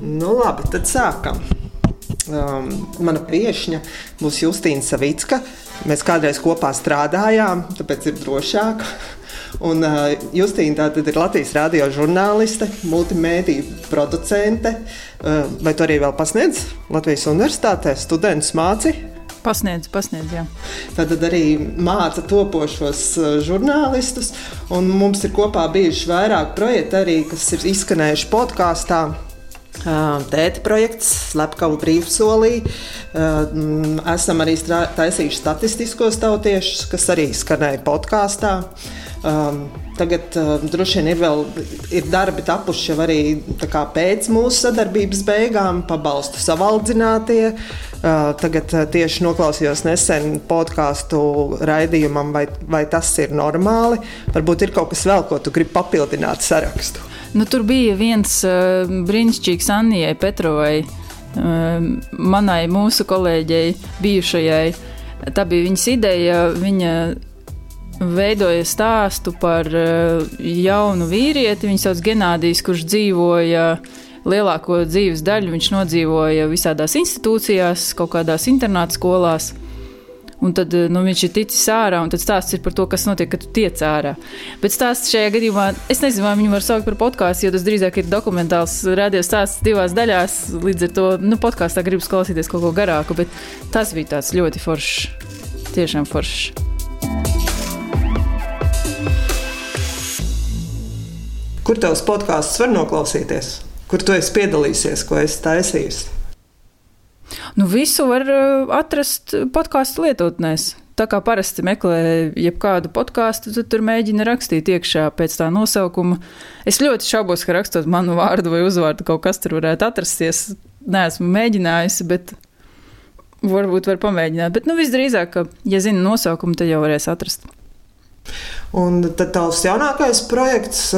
Nu, labi, tad sākam. Um, mana viesņa būs Justīna Savicka. Mēs kādreiz kopā strādājām, tāpēc ir drošāk. Un, uh, Justīna ir Latvijas radio žurnāliste, multimediju producente. Uh, vai tu arī vēl pasniedz Latvijas universitātē, studentus māci? Pasniedz, pasniedz, jā. Tad arī māca topošos uh, žurnālistus. Un mums ir kopā bijuši vairāk projekti, arī, kas ir izskanējuši podkāstā. Tēta projekts, Slepkava brīvsolī. Uh, esam arī taisījuši statistiskos tautiešus, kas arī skanēja podkāstā. Tagad uh, droši vien ir vēl ir darbi tapuši jau arī pēc mūsu sadarbības beigām, pabalstu savaldzinātie. Uh, tagad uh, tieši noklausījos nesen podkāstu raidījumam, vai, vai tas ir normāli. Varbūt ir kaut kas vēl, ko tu gribi papildināt sarakstu. Nu, tur bija viens uh, brīnišķīgs Annijai Petrovai, uh, manai mūsu kolēģei, bijušajai. Tā bija viņas ideja. Viņa veidoja stāstu par uh, jaunu vīrieti. Viņu sauc Genādijs, kurš dzīvoja lielāko dzīves daļu. Viņš nodzīvoja visādās institūcijās, kaut kādās internāta skolās. Un tad eh, nu, viņš ir ticis ārā, un tad stāsts ir par to, kas notiek, kad tu tiec ārā. Bet stāsts šajā gadījumā, es nezinu, vai viņu var saukt par podkāstu, jo tas drīzāk ir dokumentāls radio stāsts divās daļās. Līdz ar to nu, podkāstā gribas klausīties kaut ko garāku, bet tas bija tāds ļoti foršs, tiešām foršs. Kur tavs podkāsts var noklausīties? Kur tu esi piedalīsies, ko esi taisījis? Nu, visu var uh, atrast podkāstu lietotnēs. Tā kā parasti meklē jebkādu podkāstu, tad tur mēģina rakstīt iekšā pēc tā nosaukuma. Es ļoti šaubos, ka rakstot manu vārdu vai uzvārdu kaut kas tur varētu atrasties. Nē, esmu mēģinājusi, bet varbūt var pamēģināt. Bet nu, visdrīzāk, ka, ja zina nosaukumu, tad jau varēs atrast. Un tad tavs jaunākais projekts,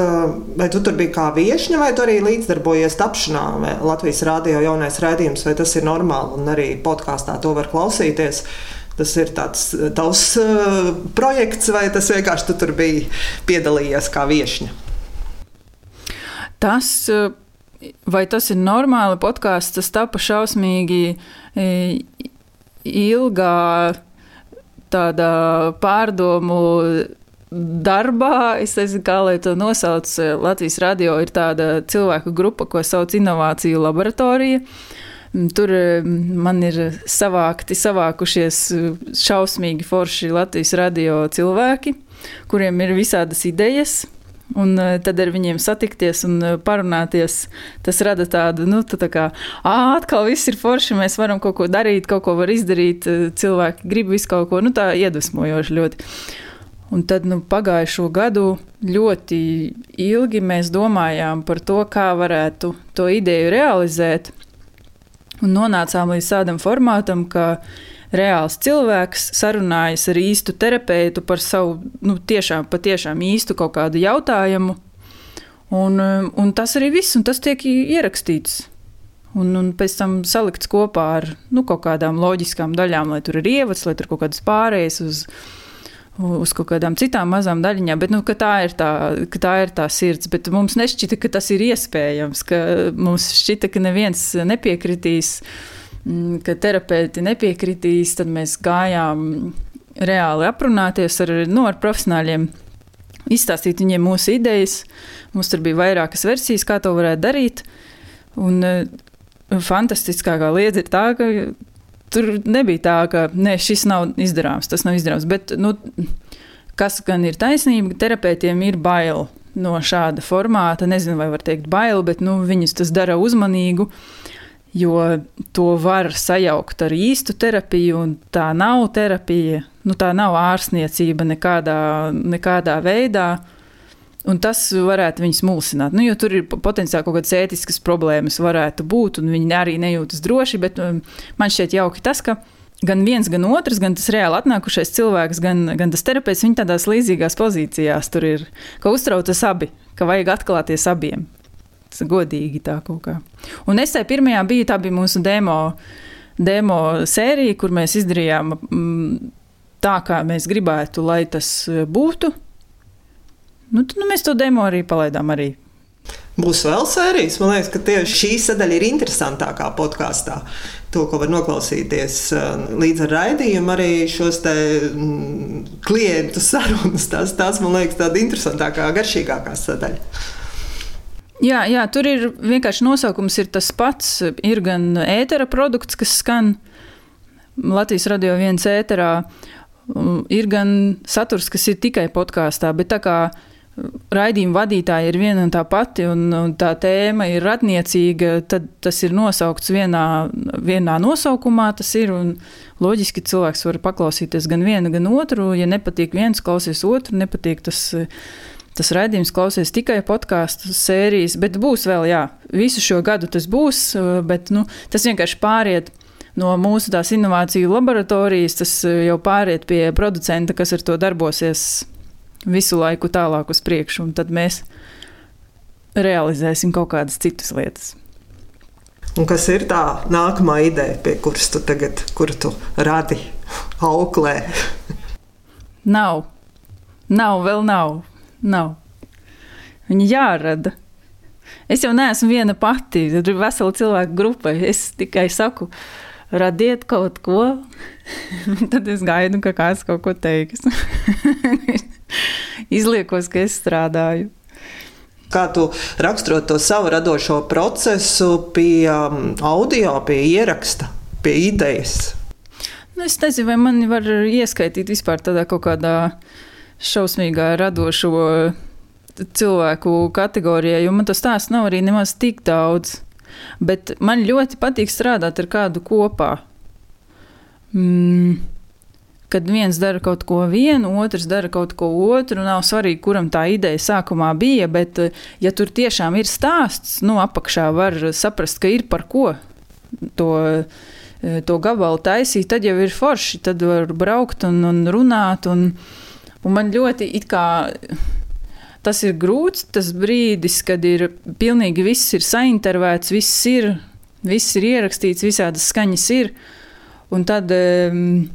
vai tu tur biji kā viesņa, vai tu arī līdzdarbojies tapšanā, vai Latvijas rādio jaunais raidījums, vai tas ir normāli un arī podkāstā to var klausīties. Tas ir tāds tavs uh, projekts, vai tas vienkārši tu tur biji piedalījies kā viesņa? Tas, vai tas ir normāli podkāsts, tas tapa šausmīgi ilgā tādā pārdomu darbā, es nezinu, kā lai to nosauc. Latvijas radio ir tāda cilvēku grupa, ko sauc Innovāciju laboratorija. Tur man ir savākti, savākušies šausmīgi forši Latvijas radio cilvēki, kuriem ir visādas idejas. Un tad ar viņiem satikties un parunāties, tas rada tādu, nu, tā kā, ah, atkal viss ir forši, mēs varam kaut ko darīt, kaut ko var izdarīt, cilvēki grib visu kaut ko, nu, tā iedvesmojoši ļoti. Un tad nu, pagājušo gadu ļoti ilgi mēs domājām par to, kā varētu to ideju realizēt. Un nonācām līdz tādam formātam, ka reāls cilvēks sarunājas ar īstu terapeitu par savu nu, tiešām, patiešām īstu kaut kādu jautājumu. Un, un tas arī viss, un tas tiek ierakstīts. Un, un pēc tam salikts kopā ar nu, kaut kādām loģiskām daļām, lai tur ir ievads, lai tur kaut kādas pārējas uz uz kaut kādām citām mazām daļiņām, bet nu, tā, ir tā, tā ir tā sirds. Bet mums nešķita, ka tas ir iespējams, ka mums šķita, ka neviens nepiekritīs, mm, ka terapeiti nepiekritīs. Tad mēs gājām reāli aprunāties ar, nu, ar profesionāļiem. Izstāstīt viņiem mūsu idejas. Mums tur bija vairākas versijas, kā to varētu darīt. Un, uh, fantastiskākā lieta ir tā, ka tur nebija tā, ka ne, šis nav izdarāms, tas nav izdarāms. Bet, nu, kas gan ir taisnība, terapeitiem ir bail no šāda formāta. Nezinu, vai var teikt bail, bet nu, viņus tas dara uzmanīgu. Jo to var sajaukt ar īstu terapiju, un tā nav terapija, nu, tā nav ārstniecība nekādā, nekādā veidā. Un tas varētu viņus mulsināt. Nu, jo tur ir potenciāli kaut kādas ētiskas problēmas, varētu būt, un viņi arī nejūtas droši. Bet um, man šķiet jauki tas, ka gan viens, gan otrs, gan tas reāli atnākušais cilvēks, gan, gan tas terapeits, viņi tādās līdzīgās pozīcijās tur ir, ka uztraucas abi, ka vajag atklāties abiem. Tas godīgi tā kaut kā. Un es tajā pirmajā biju, tā bija mūsu demo, demo sērija, kur mēs izdarījām mm, tā, kā mēs gribētu, lai tas būtu. Nu, tad, nu, mēs to demo arī palaidām arī Būs vēl sērijas. Man liekas, ka tieši šī sadaļa ir interesantākā podkāstā. To, ko var noklausīties uh, līdz ar raidījumu, arī šos te, mm, klientu sarunas. Tas, tas man liekas, tāda interesantākā, garšīgākā sadaļa. Jā, jā, tur ir vienkārši nosaukums ir tas pats. Ir gan ētera produkts, kas skan Latvijas radio viens ēterā, ir gan saturs, kas ir tikai podkāstā, bet tā kā raidījuma vadītāja ir viena un tā pati, un, un tā tēma ir radniecīga, tad tas ir nosaukts vienā, vienā nosaukumā. Ir loģiski, cilvēks var paklausīties gan vienu, gan otru. Ja nepatīk viens, klausies otru, nepatīk tas. Tas raidījums klausies tikai podkāstu sērijas, bet būs vēl, jā, visu šo gadu tas būs, bet nu, tas vienkārši pāriet no mūsu tās inovāciju laboratorijas, tas jau pāriet pie producenta, kas ar to darbosies visu laiku tālāk uz priekšu, un tad mēs realizēsim kaut kādas citas lietas. Un kas ir tā nākamā ideja, pie kuras tu tagad tu radi auklē? nav. Nav, vēl nav. nav. Viņa jārada. Es jau neesmu viena pati, ir vesela cilvēku grupa. Es tikai saku, radiet kaut ko, tad es gaidu, ka kāds kaut ko teiks. izliekos, ka es strādāju. Kā tu raksturot to savu radošo procesu pie um, audio, pie ieraksta, pie idejas? Nu, es nezinu, vai mani var ieskaitīt vispār tādā kaut kādā šausmīgā radošo cilvēku kategorijā, jo man tas stāsts nav arī nemaz tik daudz. Bet man ļoti patīk strādāt ar kādu kopā. Mm kad viens dara kaut ko vienu, otrs dara kaut ko otru. Nav svarīgi, kuram tā ideja sākumā bija, bet, eh, ja tur tiešām ir stāsts, nu, apakšā var saprast, ka ir par ko to, eh, to gabalu taisīt, tad jau ir forši. Tad var braukt un, un runāt. Un, un man ļoti it kā. Tas ir grūts, tas brīdis, kad ir pilnīgi viss ir saintervēts, viss ir, viss ir ierakstīts, visādas skaņas ir. Un tad um,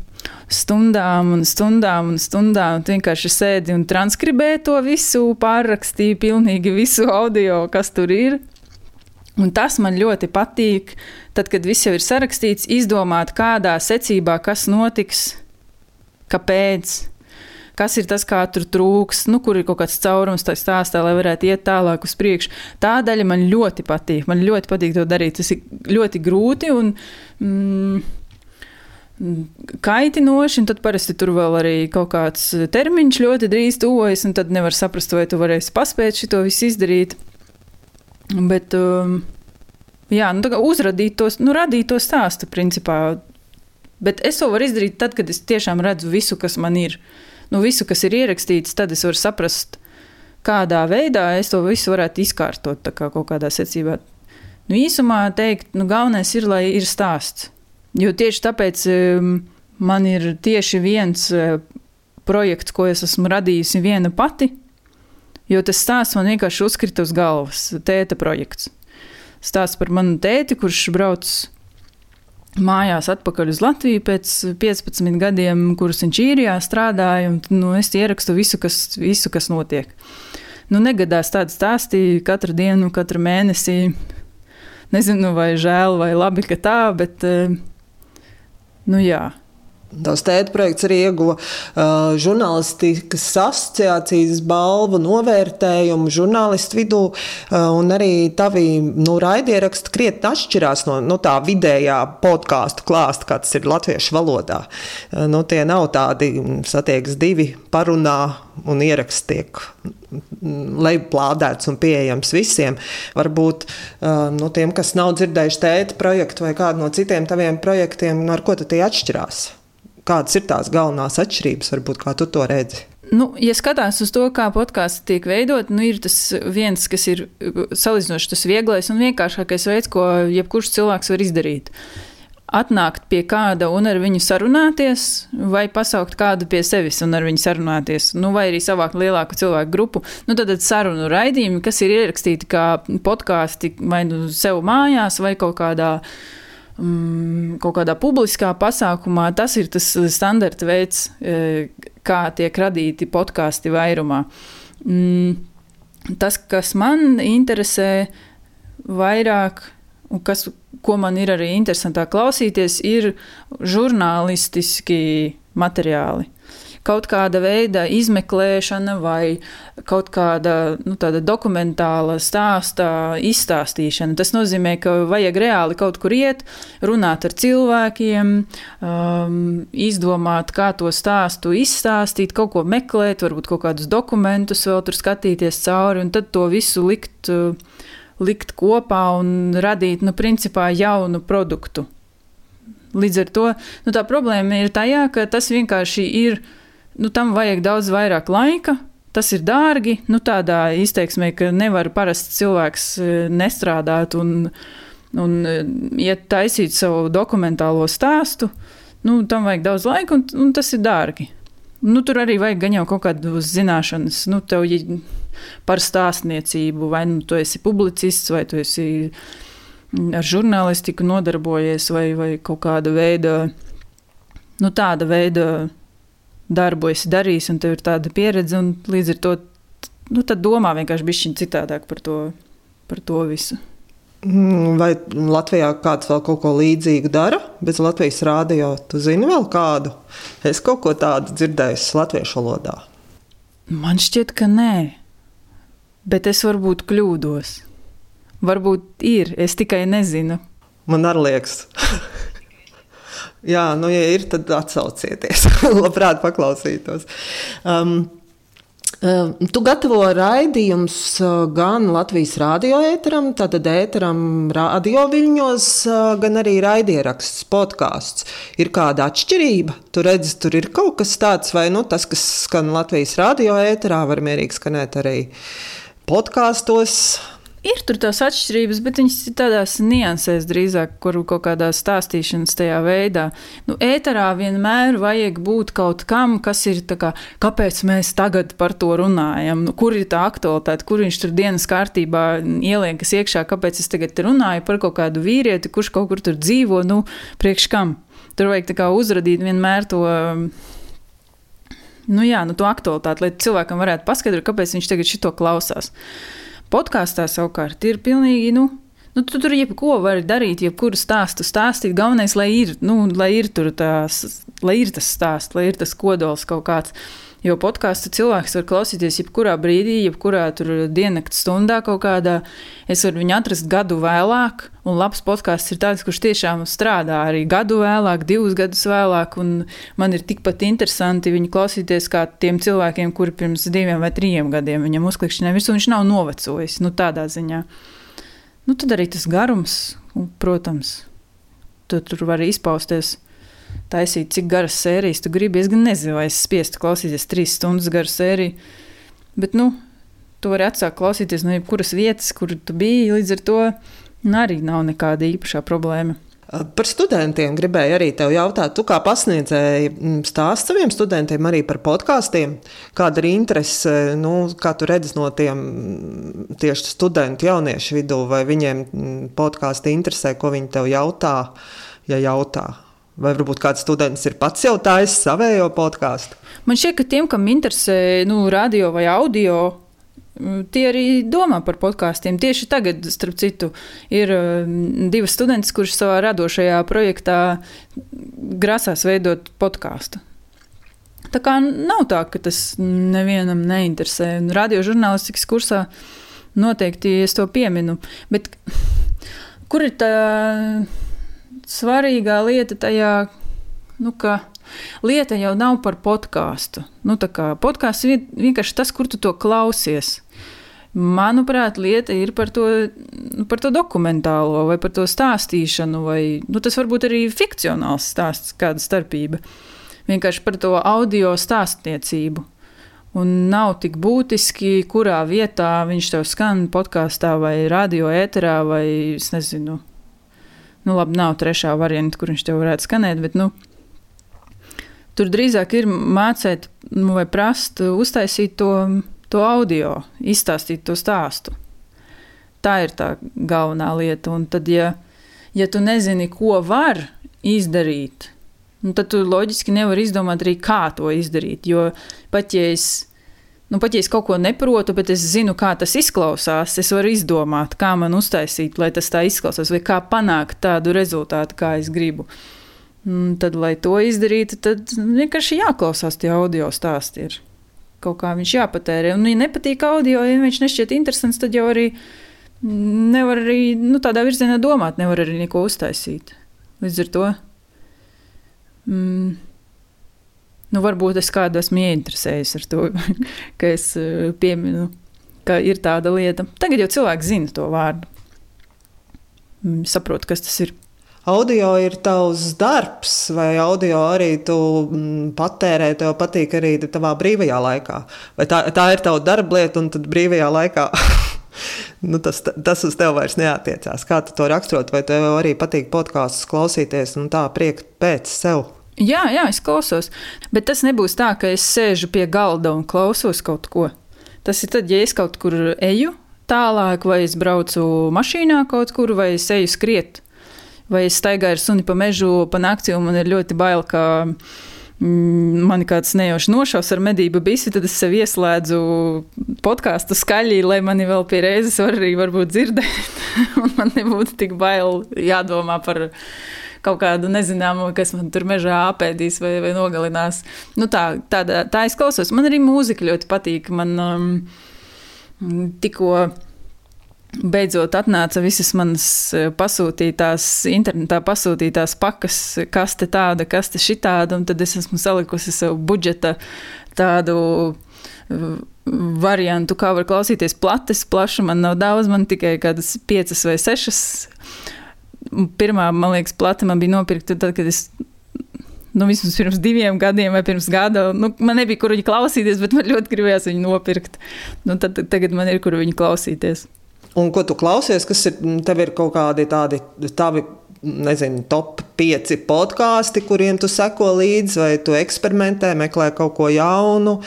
stundām un stundām un stundām. Un vienkārši sēdi un transkribē to visu, pārrakstīja pilnīgi visu audio, kas tur ir. Un tas man ļoti patīk. Tad, kad viss jau ir sarakstīts, izdomāt, kādā secībā kas notiks, kāpēc, kas ir tas, kā tur trūks, nu, kur ir kaut kāds caurums tajā stāstā, lai varētu iet tālāk uz priekšu. Tā daļa man ļoti patīk. Man ļoti patīk to darīt. Tas ir ļoti grūti. Un, mm, kaitinoši, un tad parasti tur vēl arī kaut kāds termiņš ļoti drīz tuvojas, un tad nevar saprast, vai tu varēsi paspēt šo visu izdarīt. Bet, um, jā, nu, uzradīt tos, nu, radīt to stāstu, principā. Bet es to varu izdarīt tad, kad es tiešām redzu visu, kas man ir. Nu, visu, kas ir ierakstīts, tad es varu saprast, kādā veidā es to visu varētu izkārtot kā kaut kādā secībā. Nu, īsumā teikt, nu, galvenais ir, lai ir stāsts. Jo tieši tāpēc man ir tieši viens uh, projekts, ko es esmu radījusi viena pati, jo tas stāsts man vienkārši uzkrita uz galvas. Tēta projekts. Stāsts par manu tēti, kurš brauc mājās atpakaļ uz Latviju pēc 15 gadiem, kurus viņš īrijā strādāja. Un, nu, es ierakstu visu, kas, visu, kas notiek. Nu, negadās tādi stāsti katru dienu, katru mēnesi. Nezinu, vai žēl vai labi, ka tā, bet uh, Nu, jā. Tās tēta projekts arī ieguva uh, žurnālistikas asociācijas balvu novērtējumu žurnālistu vidū, uh, arī tavi nu, raidieraksti krietni atšķirās no nu, tā vidējā podkāstu klāsta, kāds ir latviešu valodā. Uh, nu, tie nav tādi satiekas divi parunā un ieraksts tiek lejuplādēts un pieejams visiem. Varbūt uh, no tiem, kas nav dzirdējuši tēta projektu vai kādu no citiem taviem projektiem, no ar ko tie atšķirās? Kādas ir tās galvenās atšķirības, varbūt kā tu to redzi? Nu, ja skatās uz to, kā podkāsts tiek veidot, nu, ir tas viens, kas ir salīdzinoši tas vieglais un vienkāršākais veids, ko jebkurš cilvēks var izdarīt. Uh, atnākt pie kāda un ar viņu sarunāties, vai pasaukt kādu pie sevis un ar viņu sarunāties, nu, vai arī savākt lielāku cilvēku grupu. Nu, tad, tad sarunu raidījumi, kas ir ierakstīti kā podkāsti vai nu sev mājās, vai kaut kādā. Mm, kaut kādā publiskā pasākumā tas ir tas standarta veids, e, kā tiek radīti podkāsti vairumā. Mm, tas, kas man interesē vairāk, un kas, ko man ir arī interesantāk klausīties, ir žurnālistiski materiāli kaut kāda veida izmeklēšana vai kaut kāda nu, dokumentāla stāsta izstāstīšana. Tas nozīmē, ka vajag reāli kaut kur iet, runāt ar cilvēkiem, um, izdomāt, kā to stāstu izstāstīt, kaut ko meklēt, varbūt kaut kādus dokumentus vēl tur skatīties cauri un tad to visu likt. Uh, likt kopā un radīt, nu, principā jaunu produktu. Līdz ar to nu, tā problēma ir tajā, ka tas vienkārši ir nu, tam vajag daudz vairāk laika. Tas ir dārgi, nu, tādā izteiksmē, ka nevar parasts cilvēks e, nestrādāt un, un e, iet taisīt savu dokumentālo stāstu. Nu, tam vajag daudz laika, un, un tas ir dārgi. Nu, tur arī vajag gan jau kaut kādas zināšanas, nu, tev, ja par stāstniecību, vai nu tu esi publicists, vai tu esi ar žurnālistiku nodarbojies, vai, vai kaut kāda veida, nu, tāda veida darbu esi darījis, un tev ir tāda pieredze, un līdz ar to nu, domā vienkārši bišķiņ citādāk par to, par to visu. Mm, vai Latvijā kāds vēl kaut ko līdzīgu dara? Bez Latvijas rādio, tu zini vēl kādu? Es kaut ko tādu dzirdēju latviešu valodā. Man šķiet, ka nē, bet es varbūt kļūdos. Varbūt ir, es tikai nezinu. Man arī liekas. Jā, nu, ja ir, tad atsaucieties. Labprāt, paklausītos. Um, um, Tu gatavo raidījumus uh, gan Latvijas radio ēteram, tātad ēteram radio viļņos, uh, gan arī raidieraksts, podkāsts. Ir kāda atšķirība? Tu redzi, tur ir kaut kas tāds, vai nu, tas, kas skan Latvijas radio ēterā, var mierīgi skanēt arī podkāstos. Ir tur tās atšķirības, bet viņas ir tādās niansēs drīzāk, kur kaut kādā stāstīšanas tajā veidā. Nu, ēterā vienmēr vajag būt kaut kam, kas ir tā kā, kāpēc mēs tagad par to runājam, nu, kur ir tā aktualitāte, kur viņš tur dienas kārtībā ieliekas iekšā, kāpēc es tagad runāju par kaut kādu vīrieti, kurš kaut kur tur dzīvo, nu, priekš kam. Tur vajag tā kā uzradīt vienmēr to. Nu jā, nu to aktualitāti, lai cilvēkam varētu paskaidrot, kāpēc viņš tagad šito klausās. Podkāstā savukārt ir pilnīgi. Nu, Nu, tu tur jebko vari darīt, jebkuru stāstu stāstīt. Galvenais, lai ir, nu, lai ir, tās, lai ir tas stāsts, lai ir tas kodols kaut kāds. Jo podkāstu cilvēks var klausīties jebkurā brīdī, jebkurā diennakts stundā kaut kādā. Es varu viņu atrast gadu vēlāk, un labs podkāsts ir tāds, kurš tiešām strādā arī gadu vēlāk, divus gadus vēlāk. Man ir tikpat interesanti viņu klausīties kā tiem cilvēkiem, kuri pirms diviem vai trim gadiem viņam uzklikšķināja virsū, viņš nav novecojis. Nu, tādā ziņā. Nu, tad arī tas garums, protams, tu tur var izpausties taisīt, cik garas sērijas tu gribi. Es gan nezinu, vai es spiestu klausīties trīs stundas garu sēriju. Bet, nu, tu vari atsākt klausīties no jebkuras vietas, kur tu biji. Līdz ar to nu, arī nav nekāda īpašā problēma. Par studentiem gribēju arī te jautāt, tu kā pasniedzēji mm, stāst saviem studentiem arī par podkāstiem. Kāda ir interese, nu, kā tu redzi no tiem mm, tieši studentu jauniešu vidū, vai viņiem mm, podkāsti interesē, ko viņi tev jautā, ja jautā? Vai varbūt kāds students ir pats jau taisījis savējo podkāstu? Man šķiet, ka tiem, kam interesē nu, radio vai audio, tie arī domā par podkāstiem. Tieši tagad, starp citu, ir divas studentes, kuras savā radošajā projektā grasās veidot podkāstu. Tā kā nav tā, ka tas nevienam neinteresē. Radiožurnālistikas kursā noteikti es to pieminu. Bet kur ir tā? Svarīgā lieta tajā, nu, ka lieta jau nav par podkāstu. Nu, podkāsts ir vienkārši tas, kur tu to klausies. Manuprāt, lieta ir par to, nu, par to dokumentālo vai par to stāstīšanu, vai nu, tas varbūt arī fikcionāls stāsts, kāda starpība. Vienkārši par to audio stāstniecību. Un nav tik būtiski, kurā vietā viņš tev skan podkāstā vai radio ēterā vai es nezinu, Nu, labi, nav trešā varianta, kur viņš tev varētu skanēt, bet nu, tur drīzāk ir mācīt nu, vai prast uztaisīt to, to audio, izstāstīt to stāstu. Tā ir tā galvenā lieta. Un tad, ja, ja tu nezini, ko var izdarīt, nu, tad tu loģiski nevari izdomāt arī, kā to izdarīt. Jo pat ja es Nu, pat ja es kaut ko neprotu, bet es zinu, kā tas izklausās, es varu izdomāt, kā man uztaisīt, lai tas tā izklausās, vai kā panākt tādu rezultātu, kā es gribu. Un tad, lai to izdarītu, tad vienkārši jāklausās tie audio stāsti. Ir. Kaut kā viņš jāpatērē. Un, ja nepatīk audio, ja viņš nešķiet interesants, tad jau arī nevar arī nu, tādā virzienā domāt, nevar arī neko uztaisīt. Līdz ar to. Mm, Nu, varbūt es kādu esmu ieinteresējis ar to, ka es eh, pieminu, ka ir tāda lieta. Tagad jau cilvēki zina to vārdu. Mm, saprotu, kas tas ir. Audio ir tavs darbs, vai audio arī tu mm, patērē, tev patīk arī tavā brīvajā laikā? Vai tā, tā ir tava darba lieta, un tad brīvajā laikā nu, tas, tas uz tevi vairs neatiecās? Kā tu to raksturot, vai tev arī patīk podkāstus klausīties un tā priekt pēc sev? Jā, jā, es klausos. Bet tas nebūs tā, ka es sēžu pie galda un klausos kaut ko. Tas ir tad, ja es kaut kur eju tālāk, vai es braucu mašīnā kaut kur, vai es eju skriet, vai es staigāju ar suni pa mežu, pa nakti, un man ir ļoti bail, ka mm, mani kāds nejauši nošaus ar medību bisi, tad es sev ieslēdzu podkāstu skaļi, lai mani vēl pie reizes var arī varbūt dzirdēt, un man nebūtu tik bail jādomā par kaut kādu nezināmu, kas man tur mežā apēdīs vai, vai nogalinās. Nu, tā, tāda, tā es klausos. Man arī mūzika ļoti patīk. Man um, tikko. Beidzot, atnāca visas manas uh, pasūtītās, internetā pasūtītās pakas, kas te tāda, kas te šitāda, un tad es esmu salikusi savu budžeta tādu variantu, kā var klausīties plates, plaša man nav daudz, man tikai kādas piecas vai sešas pirmā, man liekas, plata man bija nopirkta tad, kad es. Nu, vismaz pirms diviem gadiem vai pirms gada. Nu, man nebija, kur viņu klausīties, bet man ļoti gribējās viņu nopirkt. Nu, tad, tagad man ir, kur viņu klausīties. Un ko tu klausies, kas ir, tev ir kaut kādi tādi tavi, nezinu, top 5 podkāsti, kuriem tu seko līdzi, vai tu eksperimentē, meklē kaut ko jaunu?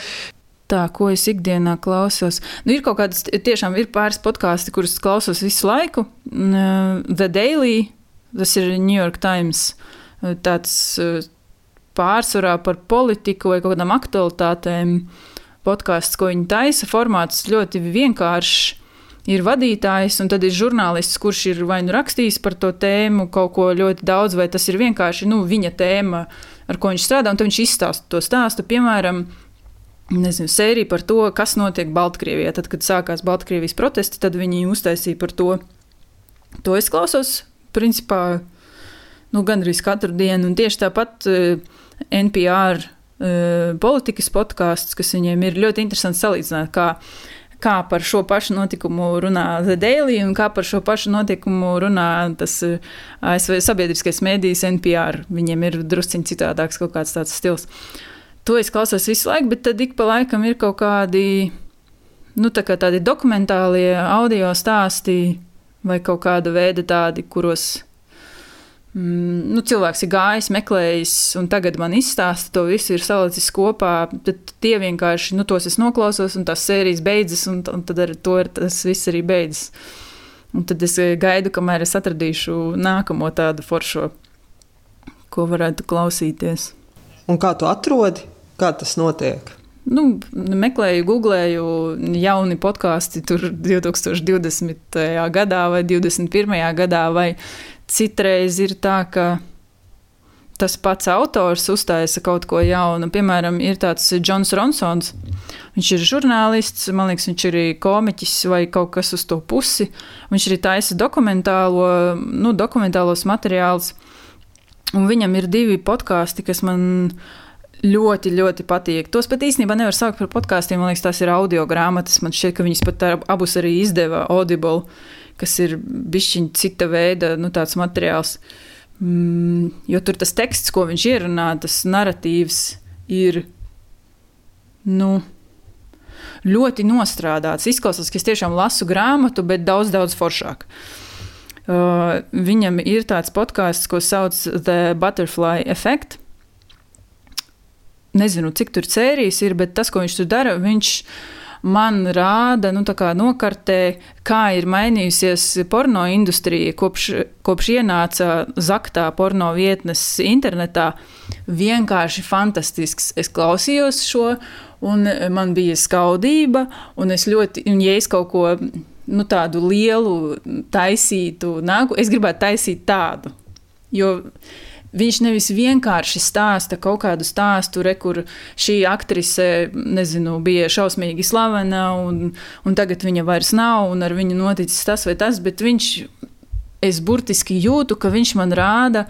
Tā, ko es ikdienā klausos. Nu, ir kaut kādas, tiešām ir pāris podkāsti, kurus klausos visu laiku. Uh, The Daily, tas ir New York Times, uh, tāds uh, pārsvarā par politiku vai kaut kādām aktualitātēm podkāsts, ko viņi taisa. Formāts ļoti vienkāršs. Ir vadītājs, un tad ir žurnālists, kurš ir vai nu rakstījis par to tēmu kaut ko ļoti daudz, vai tas ir vienkārši nu, viņa tēma, ar ko viņš strādā, un viņš izstāsta to stāstu. Piemēram, nezinu, sēriju par to, kas notiek Baltkrievijā. Tad, kad sākās Baltkrievijas protesti, tad viņi uztaisīja par to. To es klausos, principā, nu, gandrīz katru dienu. Un tieši tāpat eh, NPR eh, politikas podkāsts, kas viņiem ir ļoti interesants salīdzināt, kā, kā par šo pašu notikumu runā The Daily un kā par šo pašu notikumu runā tas eh, ASV sabiedriskais mēdījis NPR. Viņiem ir drusciņi citādāks kaut kāds tāds stils. Uh, to es klausos visu laiku, bet tad ik pa laikam ir kaut kādi, nu, tā kā tādi dokumentālie audio stāsti vai kaut kāda veida tādi, kuros mm, nu, cilvēks ir gājis, meklējis, un tagad man izstāsta to visu, ir salicis kopā. Tad tie vienkārši, nu, tos es noklausos, un tās sērijas beidzas, un, un tad ar to ir tas viss arī beidzas. Un tad es gaidu, kamēr es atradīšu nākamo tādu foršo, ko varētu klausīties. Un kā tu atrodi? Kā tas notiek? Nu, meklēju, googlēju jauni podkāsti 2020. gadā vai 2021. gadā, vai citreiz ir tā, ka tas pats autors uztaisa kaut ko jaunu. Piemēram, ir tāds Džons Ronsons. Viņš ir žurnālists, man liekas, viņš ir komiķis vai kaut kas uz to pusi. Viņš arī taisa dokumentālo, nu, dokumentālos materiālus. Un viņam ir divi podkāsti, kas man ļoti, ļoti patīk. Tos pat īstenībā nevar saukt par podkāstiem. Man liekas, tās ir audio grāmatas. Man šķiet, ka viņas pat abus arī izdeva Audible, kas ir bišķiņa cita veida nu, materiāls. Mm, jo tur tas teksts, ko viņš ierunā, tas narratīvs ir nu, ļoti nostrādāts. Izklausās, ka es tiešām lasu grāmatu, bet daudz, daudz foršāk. Uh, viņam ir tāds podkāsts, ko sauc The Butterfly Effect nezinu, cik tur sērijas ir, bet tas, ko viņš tur dara, viņš man rāda, nu, kā nokartē, kā ir mainījusies porno industrija kopš, kopš ienāca zaktā porno vietnes internetā. Vienkārši fantastisks. Es klausījos šo, Un man bija skaudība, un es ļoti, un ja es kaut ko nu, tādu lielu taisītu, nāku, es gribētu taisīt tādu. Jo Viņš nevis vienkārši stāsta kaut kādu stāstu, re, kur šī aktrise nezinu, bija šausmīgi slavena, un, un tagad viņa vairs nav, un ar viņu noticis tas vai tas, bet viņš, es burtiski jūtu, ka viņš man rāda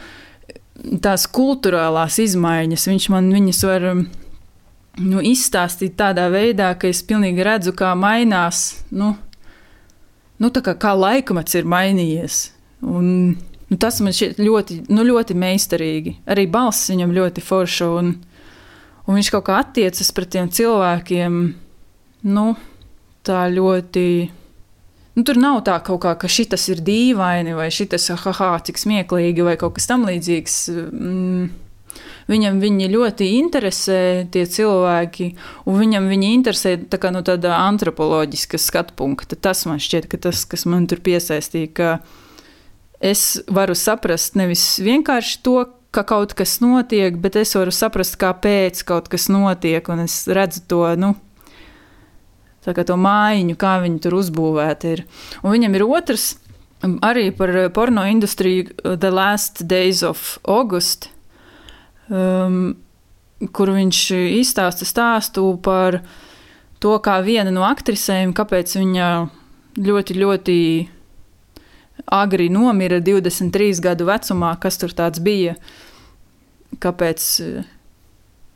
tās kultūrālās izmaiņas. Viņš man viņas var nu, izstāstīt tādā veidā, ka es pilnīgi redzu, kā mainās, nu, nu kā, kā laikmets ir mainījies. Un, Nu, tas man šķiet ļoti, nu, ļoti meistarīgi. Arī balss viņam ļoti forša, un, un viņš kaut kā attiecas pret tiem cilvēkiem. Nu, tā ļoti. Nu, tur nav tā kaut kā, ka šis ir dīvaini, vai šis ir haha, cik smieklīgi, vai kaut kas tamlīdzīgs. Mm. Viņam viņi ļoti interesē tie cilvēki, un viņam viņi interesē tā no tāda antropoloģiska skatu punkta. Tas man šķiet, ka tas, kas man tur piesaistīja, ka es varu saprast nevis vienkārši to, ka kaut kas notiek, bet es varu saprast, kāpēc kaut kas notiek, un es redzu to. Nu, to mājiņu, kā viņi tur uzbūvēti ir. Un viņam ir otrs, arī par porno industriju, The Last Days of August, um, kur viņš izstāsta stāstu par to, kā viena no aktrisēm, kāpēc viņa ļoti, ļoti agri nomira 23 gadu vecumā, kas tur tāds bija, kāpēc,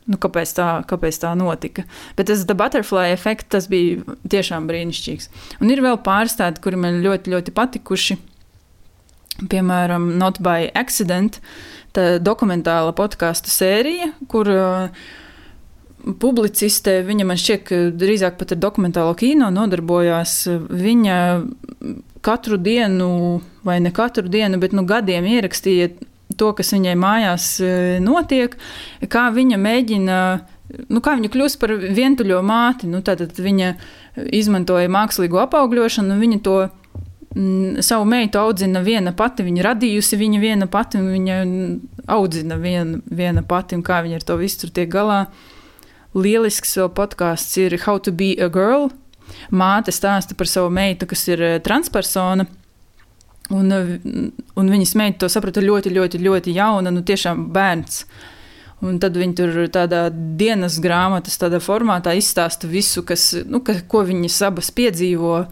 nu, kāpēc, tā, kāpēc tā notika. Bet tas butterfly efekts, tas bija tiešām brīnišķīgs. Un ir vēl pāris tādi, kuri man ļoti, ļoti patikuši. Piemēram, Not by Accident, tā dokumentāla podkāstu sērija, kur uh, publiciste, viņa man šķiet, ka drīzāk pat ar dokumentālo kino nodarbojās. Viņa katru dienu, vai ne katru dienu, bet nu, gadiem ierakstīja to, kas viņai mājās e, notiek, kā viņa mēģina. Nu, kā viņa kļūst par vientuļo māti? Nu, tad viņa izmantoja mākslīgo apaugļošanu, un viņa to mm, savu meitu audzina viena pati. Viņa radījusi viņa viena pati, un viņa audzina viena, viena pati, un kā viņa ar to visu tiek galā. Lielisks vēl podkāsts ir How to be a Girl, Māte stāsta par savu meitu, kas ir eh, transpersona. Un, eh, un viņas meita to saprata ļoti, ļoti, ļoti jauna, nu tiešām bērns. Un tad viņi tur tādā dienas grāmatas tādā formātā izstāsta visu, kas, nu, ka, ko viņas abas piedzīvo.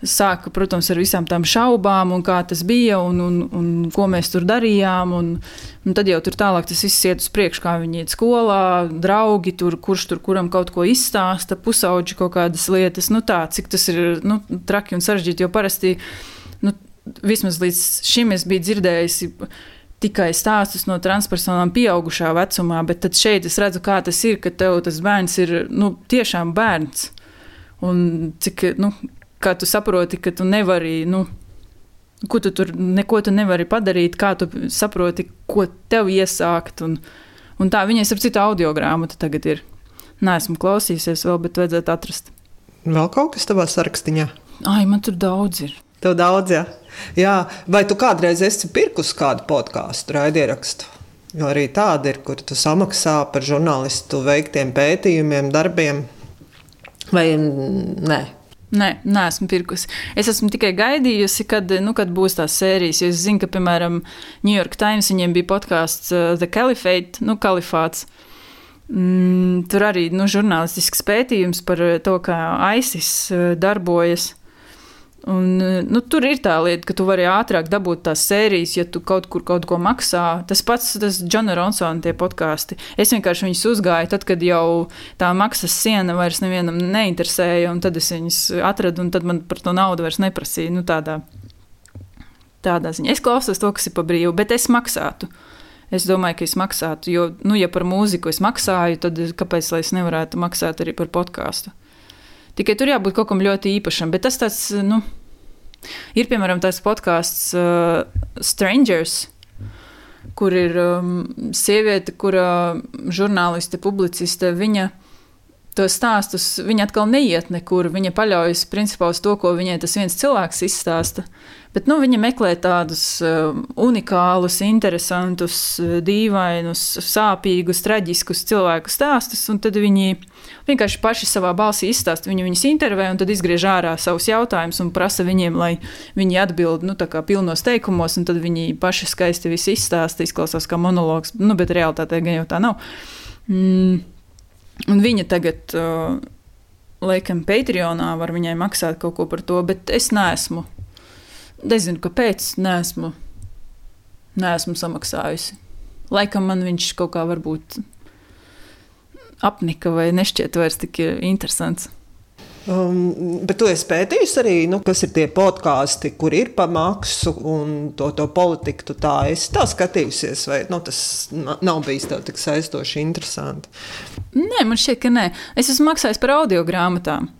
Sāka, protams, ar visām tām šaubām, un kā tas bija, un, un, un ko mēs tur darījām. Un, Un tad jau tur tālāk tas viss iet uz priekšu, kā viņi iet skolā, draugi tur, kurš tur kuram kaut ko izstāsta, pusauģi kaut kādas lietas. Nu tā, cik tas ir nu, traki un sarežģīti, jo parasti, nu, vismaz līdz šim es biju dzirdējusi tikai stāstus no transpersonām pieaugušā vecumā, bet šeit es redzu, kā tas ir, ka tev tas bērns ir nu, tiešām bērns. Un cik, nu, kā tu saproti, ka tu nevari, nu, Ko tu tur neko tu nevari padarīt, kā tu saproti, ko tev iesākt. Un, un tā viņai, starp citu, audio grāmata tagad ir. Nē, esmu klausījusies vēl, bet vajadzētu atrast. Vēl kaut kas tavā sarakstā? Ai, man tur daudz ir. Tev daudz, jā. jā. Vai tu kādreiz esi pirkus kādu podkāstu, raidierakstu? Jo arī tāda ir, kur tu samaksā par žurnālistu veiktiem pētījumiem, darbiem. Vai nē? Nē, neesmu pirkusi. Es esmu tikai gaidījusi, kad, nu, kad būs tās sērijas. Es zinu, ka, piemēram, New York Times viņiem bija podkāsts uh, The Caliphate, nu, kalifāts. Mm, tur arī nu, žurnālistisks pētījums par to, kā ISIS uh, darbojas. Un, nu, tur ir tā lieta, ka tu vari ātrāk dabūt tās sērijas, ja tu kaut kur kaut ko maksā. Tas pats, tas Džona Ronsona tie podkāsti. Es vienkārši viņus uzgāju, tad, kad jau tā maksas siena vairs nevienam neinteresēja, un tad es viņus atradu, un tad man par to naudu vairs neprasīja. Nu, tādā, tādā ziņā. Es klausos to, kas ir pa brīvu, bet es maksātu. Es domāju, ka es maksātu, jo, nu, ja par mūziku es maksāju, tad kāpēc lai es nevarētu maksāt arī par podkāstu? Tikai tur jābūt kaut kam ļoti īpašam. Bet tas tāds, nu, ir piemēram tāds podkāsts uh, Strangers. Kur ir um, sieviete, kura žurnāliste, publiciste, viņa tos stāstus viņa atkal neiet nekur. Viņa paļaujas principā uz to, ko viņai tas viens cilvēks izstāsta. Bet nu, viņa meklē tādus uh, unikālus, interesantus, uh, dīvainus, sāpīgus, traģiskus cilvēku stāstus, tad viņi vienkārši paši savā balsī izstāsta. Viņi viņus intervē, un tad izgriež ārā savus jautājumus un prasa viņiem, lai viņi atbild nu, pilnos teikumos, tad viņi paši skaisti visu izstāsta. Izklausās kā monologs, nu, bet realitātē gan jau tā nav. Mm. Un viņa tagad, uh, laikam, Patreonā var viņai maksāt kaut ko par to, bet es neesmu. Nezinu, kāpēc neesmu, neesmu samaksājusi. Laikam man viņš kaut kā varbūt apnika vai nešķiet vairs tik interesants. Um, bet tu esi pētījis arī, nu, kas ir tie podkāsti, kur ir pa maksu un to, to politiku. Tu tā esi tā skatījusies, vai nu, tas nav bijis tev tik saistoši interesanti? Nē, man šķiet, ka nē. Es esmu maksājis par audio grāmatām.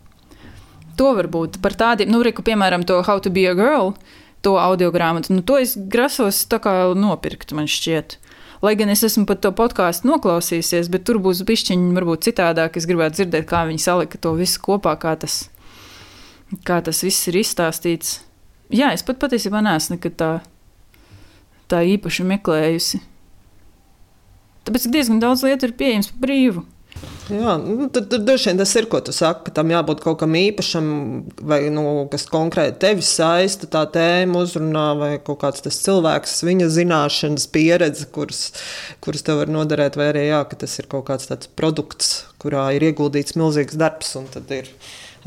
To varbūt par tādiem, nu, reku, piemēram, to How to be a girl, to audio grāmatu. Nu, to es grasos nopirkt, man šķiet. Lai gan es esmu pat to podkāstu noklausījusies, bet tur būs pišķiņi varbūt citādāk. Es gribētu dzirdēt, kā viņi salika to visu kopā, kā tas, kā tas viss ir izstāstīts. Jā, es pat patiesībā neesmu nekad tā, tā īpaši meklējusi. Tāpēc diezgan daudz lietu ir pieejams par brīvu. Jā, nu, tad, tad droši vien tas ir, ko tu saki, ka tam jābūt kaut kam īpašam, vai nu, kas konkrēti tevi saista, tā tēma uzrunā, vai kaut kāds tas cilvēks, viņa zināšanas, pieredze, kuras, kuras tev var noderēt, vai arī jā, tas ir kaut kāds tāds produkts, kurā ir ieguldīts milzīgs darbs, un tad ir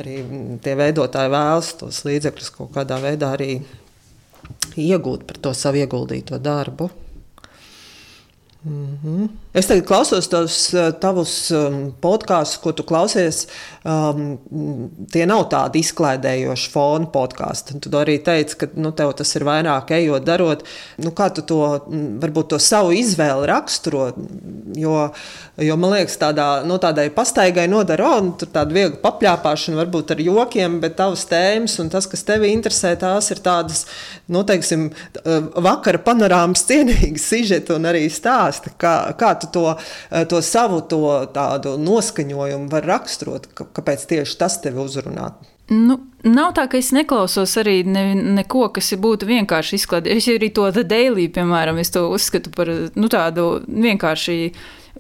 arī tie veidotāji vēlas tos līdzekļus kaut kādā veidā arī iegūt par to savu ieguldīto darbu. Mm -hmm. Es tagad klausos tos eh, tavus um, podkāstus, ko tu klausies. Um, tie nav tādi izklaidējoši fona podkāsti. Tu arī teici, ka nu, tev tas ir vairāk ejot, darot. Nu, kā tu to, varbūt to savu izvēli raksturo? Jo, jo man liekas, tādā, nu, tādai pastaigai nodara, oh, tur tāda viegla papļāpāšana, varbūt ar jokiem, bet tavas tēmas un tas, kas tevi interesē, tās ir tādas, nu, teiksim, vakara panorāmas cienīgas sižeti un arī stāsti. Kā, kā tu to, eh, to savu to tādu noskaņojumu vari raksturot, kāpēc tieši tas tevi uzrunā? Nu, nav tā, ka es neklausos arī ne, neko, kas būtu vienkārši izklaidēts. Es arī to Daily, piemēram, uzskatu par nu, tādu vienkārši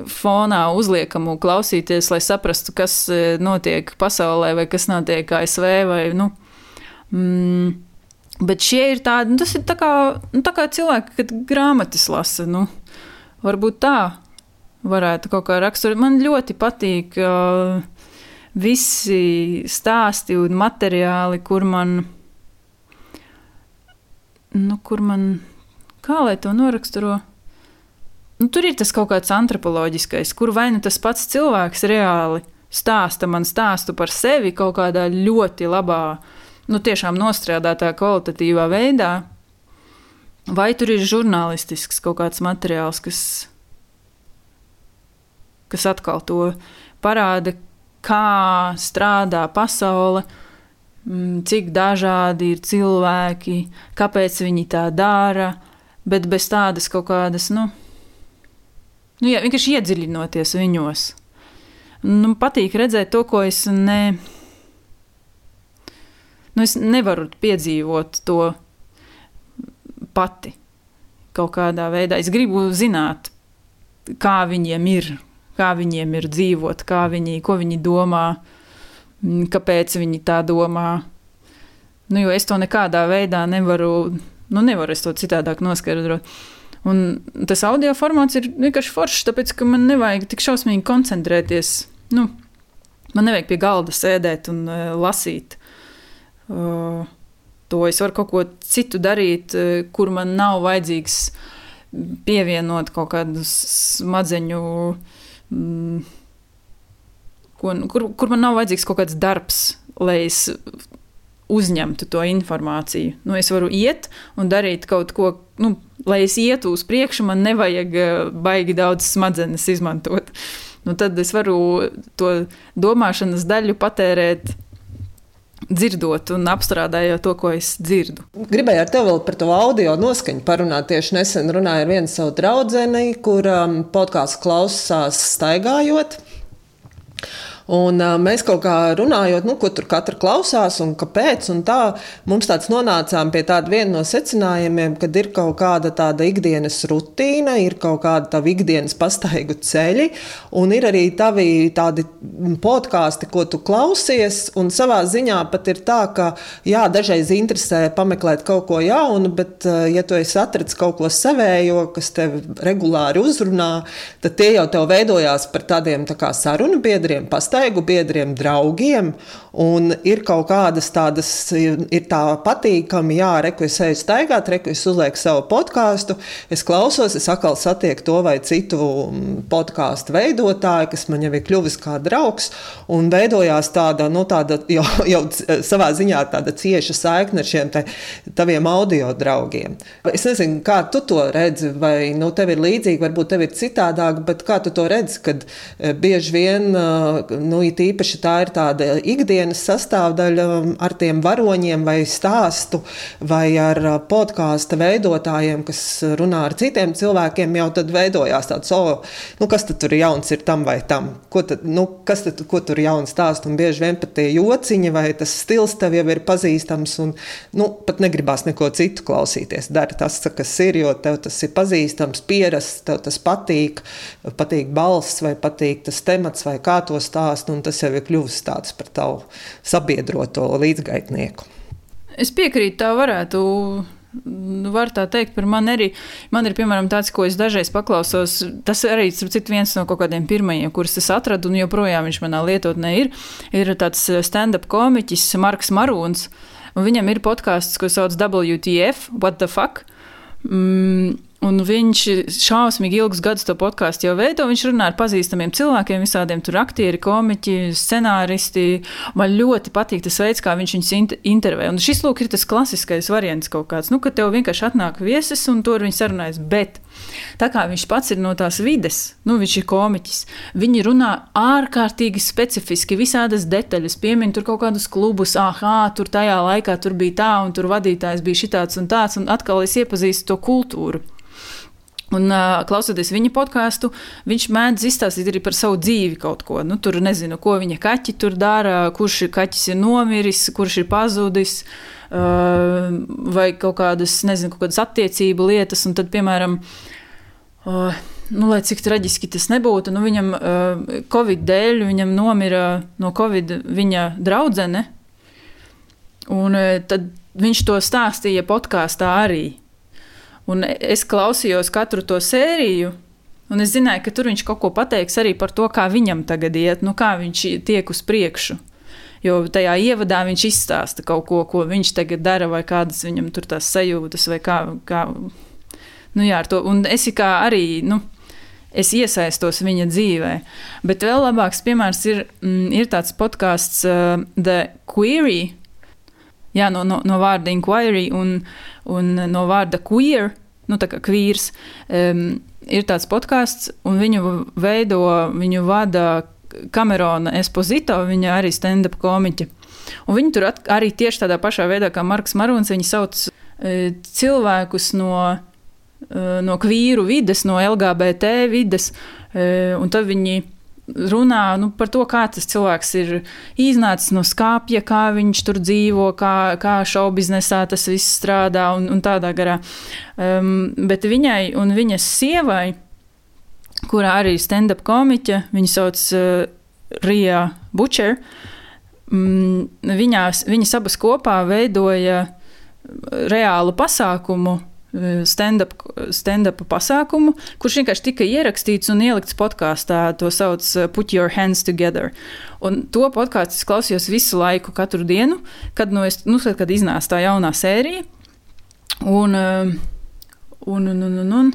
fonā uzliekamu klausīties, lai saprastu, kas eh, notiek pasaulē vai kas notiek ASV. Vai, nu, mm, bet šie ir tādi, nu, tas ir tā kā, nu, tā kā cilvēki, kad grāmatas lasa. Nu, varbūt tā varētu kaut kā raksturot. Man ļoti patīk uh, visi stāsti un materiāli, kur man, nu, kur man, kā lai to noraksturo. Nu, tur ir tas kaut kāds antropoloģiskais, kur vai nu tas pats cilvēks reāli stāsta man stāstu par sevi kaut kādā ļoti labā, nu, tiešām nostrādātā, kvalitatīvā veidā, vai tur ir žurnālistisks kaut kāds materiāls, kas kas atkal to parāda, kā strādā pasaule, mm, cik dažādi ir cilvēki, kāpēc viņi tā dara, bet bez tādas kaut kādas, nu, nu jā, vienkārši iedziļinoties viņos. Nu, patīk redzēt to, ko es ne. Nu, es nevaru piedzīvot to pati kaut kādā veidā. Es gribu zināt, kā viņiem ir, kā viņiem ir dzīvot, kā viņi, ko viņi domā, mm, kāpēc viņi tā domā. Nu, jo es to nekādā veidā nevaru, nu, nevaru to citādāk noskaidrot. Un tas audio formāts ir vienkārši foršs, tāpēc ka man nevajag tik šausmīgi koncentrēties. Nu, man nevajag pie galda sēdēt un uh, lasīt. Uh, to es varu kaut ko citu darīt, uh, kur man nav vajadzīgs pievienot kaut kādus smadzeņu mm, kur, kur man nav vajadzīgs kaut kāds darbs, lai es uzņemtu to informāciju. Nu, es varu iet un darīt kaut ko, nu, lai es ietu uz priekšu, man nevajag eh, baigi daudz smadzenes izmantot. Nu, tad es varu to domāšanas daļu patērēt dzirdot un apstrādājot to, ko es dzirdu. Gribēju ar tevi vēl par to audio noskaņu parunāt. Tieši nesen runāju ar vienu savu draugu, kur um, podkāstu klausās staigājot. Un uh, mēs kaut kā runājot, nu, ko tur katra klausās un kāpēc, un tā mums tāds nonācām pie tāda viena no secinājumiem, kad ir kaut kāda tāda ikdienas rutīna, ir kaut kāda tā ikdienas pastaigu ceļi, un ir arī tavi tādi podkāsti, ko tu klausies, un savā ziņā pat ir tā, ka, jā, dažreiz interesē pameklēt kaut ko jaunu, bet, ja tu esi atradzis kaut ko savējo, kas tev regulāri uzrunā, tad tie jau tev veidojās par tādiem tā kā sarunu biedriem, pastaigu biedriem, draugiem. Un ir kaut kādas tādas, ir tā patīkami, jā, reku es eju staigāt, reku es uzlieku savu podkāstu, es klausos, es atkal satieku to vai citu podkāstu veidotāju, kas man jau ir kļuvis kā draugs, un veidojās tāda, nu, tāda jau, jau savā ziņā tāda cieša saikne ar šiem te, taviem audio draugiem. Es nezinu, kā tu to redzi, vai nu, tev ir līdzīgi, varbūt tev ir citādāk, bet kā tu to redzi, kad e, bieži vien, nu, it īpaši tā ir tāda ikdiena, ikdienas sastāvdaļa um, ar tiem varoņiem, vai stāstu, vai ar uh, podkāstu veidotājiem, kas runā ar citiem cilvēkiem, jau tad veidojās tāds, oh, nu, kas tur jauns ir tam vai tam, ko, tad, nu, kas tad, ko tur jauns stāst, un bieži vien pat tie jociņi vai tas stils tev jau ir pazīstams, un nu, pat negribās neko citu klausīties. Dari tas, kas ir, jo tev tas ir pazīstams, pierasts, tev tas patīk, patīk balss vai patīk tas temats vai kā to stāst, un tas jau ir kļuvis tāds par tavu sabiedroto līdzgaitnieku. Es piekrītu, tā varētu. Nu, var tā teikt, par mani arī. Man ir, piemēram, tāds, ko es dažreiz paklausos. Tas arī ir viens no kaut kādiem pirmajiem, kurus es atradu, un joprojām viņš manā lietotnē ir. Ir tāds stand-up komiķis, Marks Marūns, un viņam ir podkāsts, ko sauc WTF, What the fuck? Mm, Un viņš šausmīgi ilgus gadus to podkāstu jau veido. Viņš runā ar pazīstamiem cilvēkiem, visādiem tur aktieri, komiķi, scenāristi. Man ļoti patīk tas veids, kā viņš viņus intervē. Un šis lūk ir tas klasiskais variants kaut kāds, nu, kad tev vienkārši atnāk viesis un tur viņi sarunājas. Bet tā kā viņš pats ir no tās vides, nu, viņš ir komiķis, viņi runā ārkārtīgi specifiski, visādas detaļas, piemin tur kaut kādus klubus, ah, tur tajā laikā tur bija tā, un tur vadītājs bija šitāds un tāds, un atkal es iepazīstu to kultūru. Un, uh, klausoties viņa podkāstu, viņš mēdz izstāstīt arī par savu dzīvi kaut ko. Nu, tur nezinu, ko viņa kaķi tur dara, kurš kaķis ir nomiris, kurš ir pazudis, uh, vai kaut kādas, nezinu, kaut kādas attiecību lietas. Un tad, piemēram, uh, nu, lai cik traģiski tas nebūtu, nu, viņam uh, Covid dēļ viņam nomira no Covid viņa draudzene. Un uh, tad viņš to stāstīja podkāstā arī. Un es klausījos katru to sēriju, un es zināju, ka tur viņš kaut ko pateiks arī par to, kā viņam tagad iet, nu, kā viņš tiek uz priekšu. Jo tajā ievadā viņš izstāsta kaut ko, ko viņš tagad dara, vai kādas viņam tur tās sajūtas, vai kā. kā nu, jā, to, un es kā arī. Nu, es iesaistos viņa dzīvē. Bet vēl labāks piemērs ir, mm, ir tāds podkāsts uh, The Query, jā, no, no, no vārda inquiry un, un no vārda queer, nu tā kā queers, um, ir tāds podkāsts, un viņu veido, viņu vada Kamerona Esposito, viņa arī stand-up komiķa. Un viņi tur arī tieši tādā pašā veidā kā Marks Maruns, viņi sauc e, cilvēkus no, no kvīru vides, no LGBT vides, e, un tad viņi runā nu, par to, kā tas cilvēks ir iznācis no skāpja, kā viņš tur dzīvo, kā, kā šovu biznesā tas viss strādā un, un tādā garā. Um, bet viņai un viņas sievai, kurā arī ir stand-up komiķa, viņa sauc uh, Rija Bučer, um, viņās, viņas abas kopā veidoja reālu pasākumu stand-up stand pasākumu, kurš vienkārši tika ierakstīts un ielikts podkāstā. To sauc uh, Put Your Hands Together. Un to podkāstu es klausījos visu laiku, katru dienu, kad, nu, es, nu, kad iznāca tā jaunā sērija. Un, uh, Un, un, un, un, un.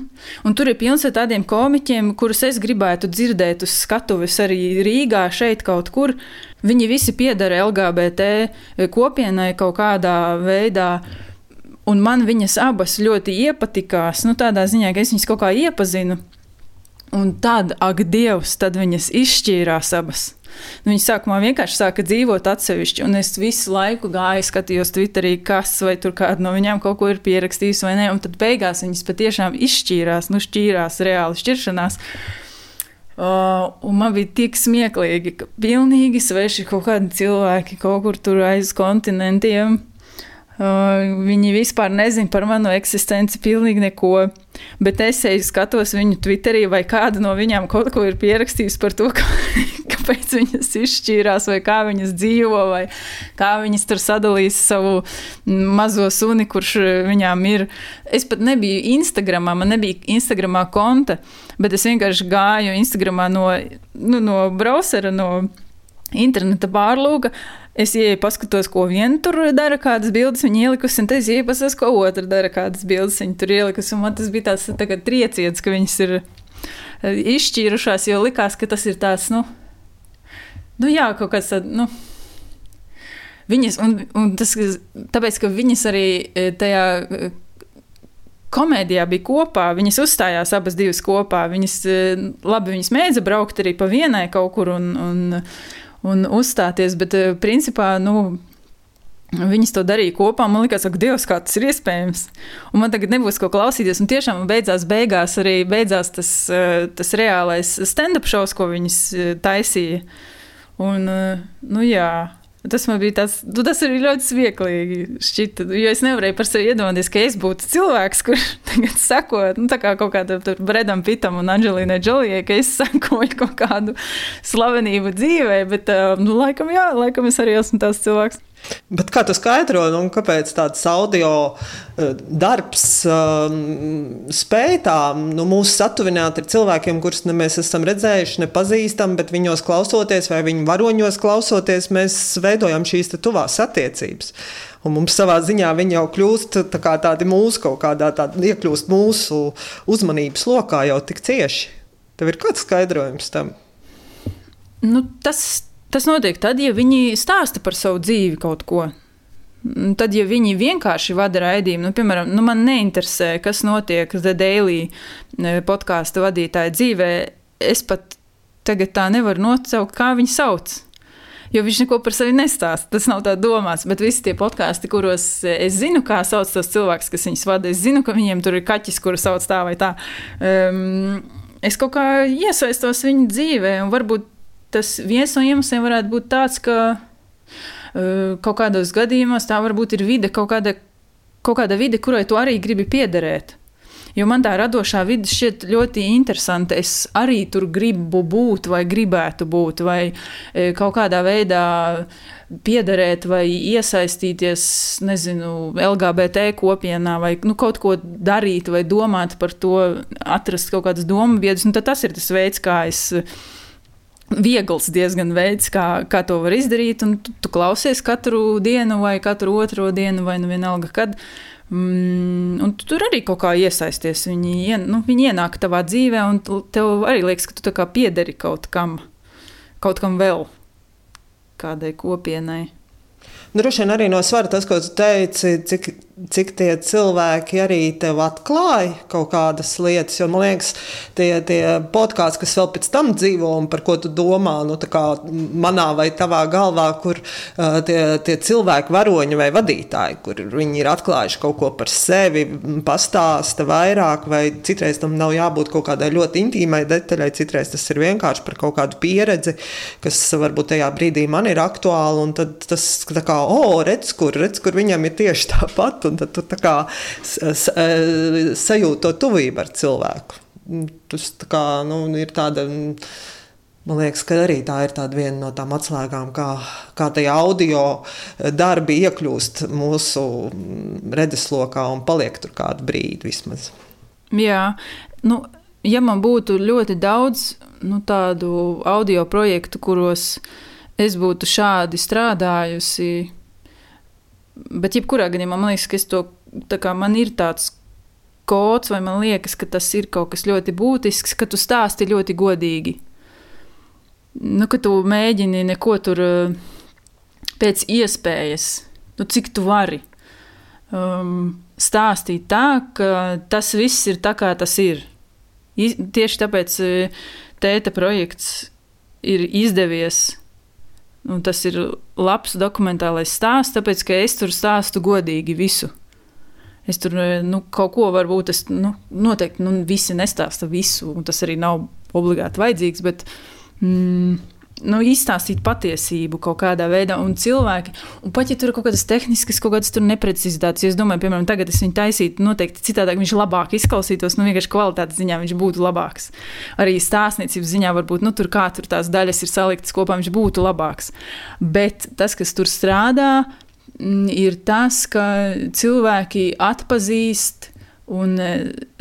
un tur ir pilns ar tādiem komiķiem, kurus es gribētu dzirdēt uz skatuves arī Rīgā, šeit kaut kur. Viņi visi pieder LGBT kopienai kaut kādā veidā. Uh, Un man viņas abas ļoti iepatikās, nu, tādā ziņā, ka es viņas kaut kā iepazinu. Un tad, ak, Dievs, tad viņas izšķīrās abas. Nu, viņa sākumā vienkārši sāka dzīvot atsevišķi, un es visu laiku gāju, skatījos Twitterī, kas vai tur kāda no viņām kaut ko ir pierakstījusi vai nē, un tad beigās viņas patiešām izšķīrās, nu, šķīrās reāli šķiršanās. Uh, un man bija tik smieklīgi, ka pilnīgi sveši kaut kādi cilvēki kaut kur tur aiz kontinentiem. Viņi vispār nezina par manu eksistenci, pilnīgi neko. Bet es eju, skatos viņu Twitterī, vai kāda no viņām kaut ko ir pierakstījusi par to, ka, kāpēc viņas izšķīrās, vai kā viņas dzīvo, vai kā viņas tur sadalīs savu mazo suni, kurš viņām ir. Es pat nebiju Instagramā, man nebija Instagramā konta. Bet es vienkārši gāju Instagramā no, nu, no browsera, no interneta pārlūka. Es ienāku, paskatos, ko viena tur dara, kādas bildes viņa ielikusi, un es ienāku, paskatos, ko otra dara, kādas bildes viņa tur ielikusi. Man tas bija tāds tā trieciens, ka viņas ir eh, izšķīrušās, jo likās, ka tas ir tāds, nu, nu jā, kaut kāds tāds. Nu, Viņas, un, un tas, tāpēc, ka viņas arī eh, tajā eh, komēdijā bija kopā. Viņas uzstājās abas divas kopā. Viņas, labi, viņas mēdza braukt arī pa vienai kaut kur un, un, un uzstāties, bet eh, principā, nu. Viņas to darīja kopā. Man liekas, ka Dievs, kā tas ir iespējams. Un man tagad nebūs ko klausīties. Un tiešām beidzās, beigās arī beidzās tas, eh, tas reālais stand-up šovs, ko viņas taisīja. Un, nu jā, Tas man bija tāds, nu, tas arī ļoti smieklīgi. Šķita, jo es nevarēju par sevi iedomāties, ka es būtu cilvēks, kurš tagad sako nu, kā kaut kādam Bredam Pitam un Anģelīnai Džolijai, ka es sakoju kaut kādu slavenību dzīvē, bet, nu, laikam, jā, laikam es arī esmu tāds cilvēks. Bet kā tu skaidro, nu, kāpēc tāds audio uh, darbs uh, spēj tā nu, mūs satuvināt ar cilvēkiem, kurus ne mēs esam redzējuši, nepazīstam, bet viņos klausoties vai viņu varoņos klausoties, mēs veidojam šīs tuvās attiecības. Un mums savā ziņā viņi jau kļūst tā tādi mūsu kaut kādā tādā, iekļūst mūsu uzmanības lokā jau tik cieši. Tev ir kāds skaidrojums tam? Nu, tas Tas notiek tad, ja viņi stāsta par savu dzīvi kaut ko. Tad, ja viņi vienkārši vada raidījumu, nu, piemēram, nu, man neinteresē, kas notiek The Daily e, podkāstu vadītāja dzīvē, es pat tagad tā nevaru nosaukt, kā viņu sauc. Jo viņš neko par sevi nestāsta. Tas nav tā domāts. Bet visi tie podkāsti, kuros es zinu, kā sauc tos cilvēkus, kas viņus vada, es zinu, ka viņiem tur ir kaķis, kuru sauc tā vai tā. Um, es kaut kā iesaistos viņu dzīvē, un varbūt tas viens no iemesliem varētu būt tāds, ka uh, kaut kādos gadījumos tā varbūt ir vide, kaut kāda, kaut kāda vide, kurai tu arī gribi piederēt. Jo man tā radošā vide šķiet ļoti interesanta. Es arī tur gribu būt, vai gribētu būt, vai e, kaut kādā veidā piederēt, vai iesaistīties, nezinu, LGBT kopienā, vai nu, kaut ko darīt, vai domāt par to, atrast kaut kādas domu biedrus. Tas ir tas veids, kā es viegls diezgan veids, kā, kā to var izdarīt. Tu, tu klausies katru dienu, vai katru otro dienu, vai nu vienalga kad. Mm, un tu tur arī kaut kā iesaisties. Viņi, ien, nu, viņi ienāk tavā dzīvē, un tev arī liekas, ka tu piederi kaut kam, kaut kam vēl, kādai kopienai. Droši vien arī no svara tas, ko tu teici, cik cik tie cilvēki arī tev atklāja kaut kādas lietas. Jo man liekas, tie, tie podkāsti, kas vēl pēc tam dzīvo un par ko tu domā, nu, manā vai tavā galvā, kur uh, tie, tie cilvēki, varoņi vai vadītāji, kur viņi ir atklājuši kaut ko par sevi, pastāsta vairāk, vai citreiz tam nav jābūt kaut kādai ļoti intīmai detaļai, citreiz tas ir vienkārši par kaut kādu pieredzi, kas varbūt tajā brīdī man ir aktuāla. Tad tas tā kā, oh, redz, kur, redz, kur viņam ir tieši tāpat un tad tu kā, sajūti to tuvību ar cilvēku. Tas tā kā, nu, ir tāda. Man liekas, ka arī tā ir viena no tām atslēgām, kā, kā tajā audio darbi iekļūst mūsu redzeslokā un paliek tur kādu brīdi vismaz. Jā, nu, ja man būtu ļoti daudz nu, tādu audio projektu, kuros es būtu šādi strādājusi, Bet, jebkurā gadījumā, man liekas, ka to, kā, man ir tāds kods, vai man liekas, ka tas ir kaut kas ļoti būtisks, ka tu stāsti ļoti godīgi. Nu, ka tu mēģini neko tur eh, pēc iespējas, nu, cik tu vari um, stāstīt tā, ka tas viss ir tā, kā tas ir. I, tieši tāpēc eh, tēta projekts ir izdevies Un tas ir labs dokumentālais stāsts, tāpēc ka es tur stāstu godīgi visu. Es tur nu, kaut ko varbūt es nu, noteikti nu, visi nestāsta visu, un tas arī nav obligāti vajadzīgs. Bet, mm, nu, izstāstīt patiesību kaut kādā veidā, un cilvēki, un pat ja tur ir kaut kādas tehniskas, kaut kādas neprecizitātes, es domāju, piemēram, tagad es viņu taisītu, noteikti citādāk viņš labāk izklausītos, nu, vienkārši kvalitātes ziņā viņš būtu labāks. Arī stāstniecības ziņā varbūt, nu, tur kā tur tās daļas ir saliktas kopā, viņš būtu labāks. Bet tas, kas tur strādā, mm, ir tas, ka cilvēki atpazīst un e,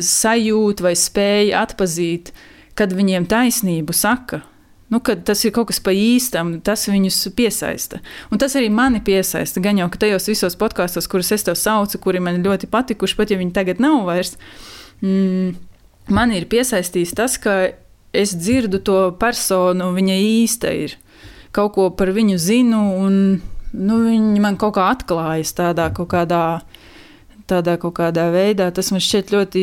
sajūt vai spēj atpazīt, kad viņiem taisnību saka Nu, tas ir kaut kas pa īstam, tas viņus piesaista. Un tas arī mani piesaista. Gan jau tajos visos podkāstos, kurus es tev saucu, kuri man ļoti patikuši, pat ja viņi tagad nav vairs. Mm, man ir piesaistījis tas, ka es dzirdu to personu, viņa īsta ir. Kaut ko par viņu zinu, un nu, viņi man kaut kā atklājas tādā kaut kādā. Tādā kaut kādā veidā tas man šķiet ļoti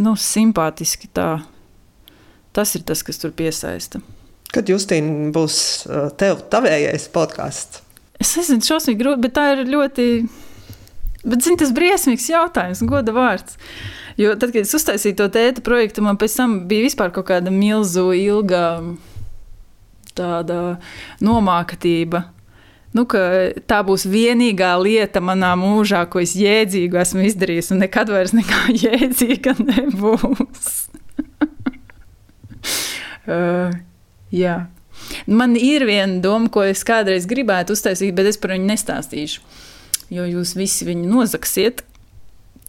nu, simpātiski. Tā. Tas ir tas, kas tur piesaista. Kad Justīna būs uh, tev tavējais podkāsts? Es nezinu, šausmīgi grūti, bet tā ir ļoti. Bet, zini, tas briesmīgs jautājums, goda vārds. Jo tad, kad es uztaisīju to tēta projektu, man pēc tam bija vispār kaut kāda milzu, ilga tāda nomākatība. Nu, tā būs vienīgā lieta manā mūžā, ko es jēdzīgi esmu izdarījis, un nekad vairs nekā jēdzīga nebūs. uh, Jā. Man ir viena doma, ko es kādreiz gribētu uztaisīt, bet es par viņu nestāstīšu. Jo jūs visi viņu nozagsiet,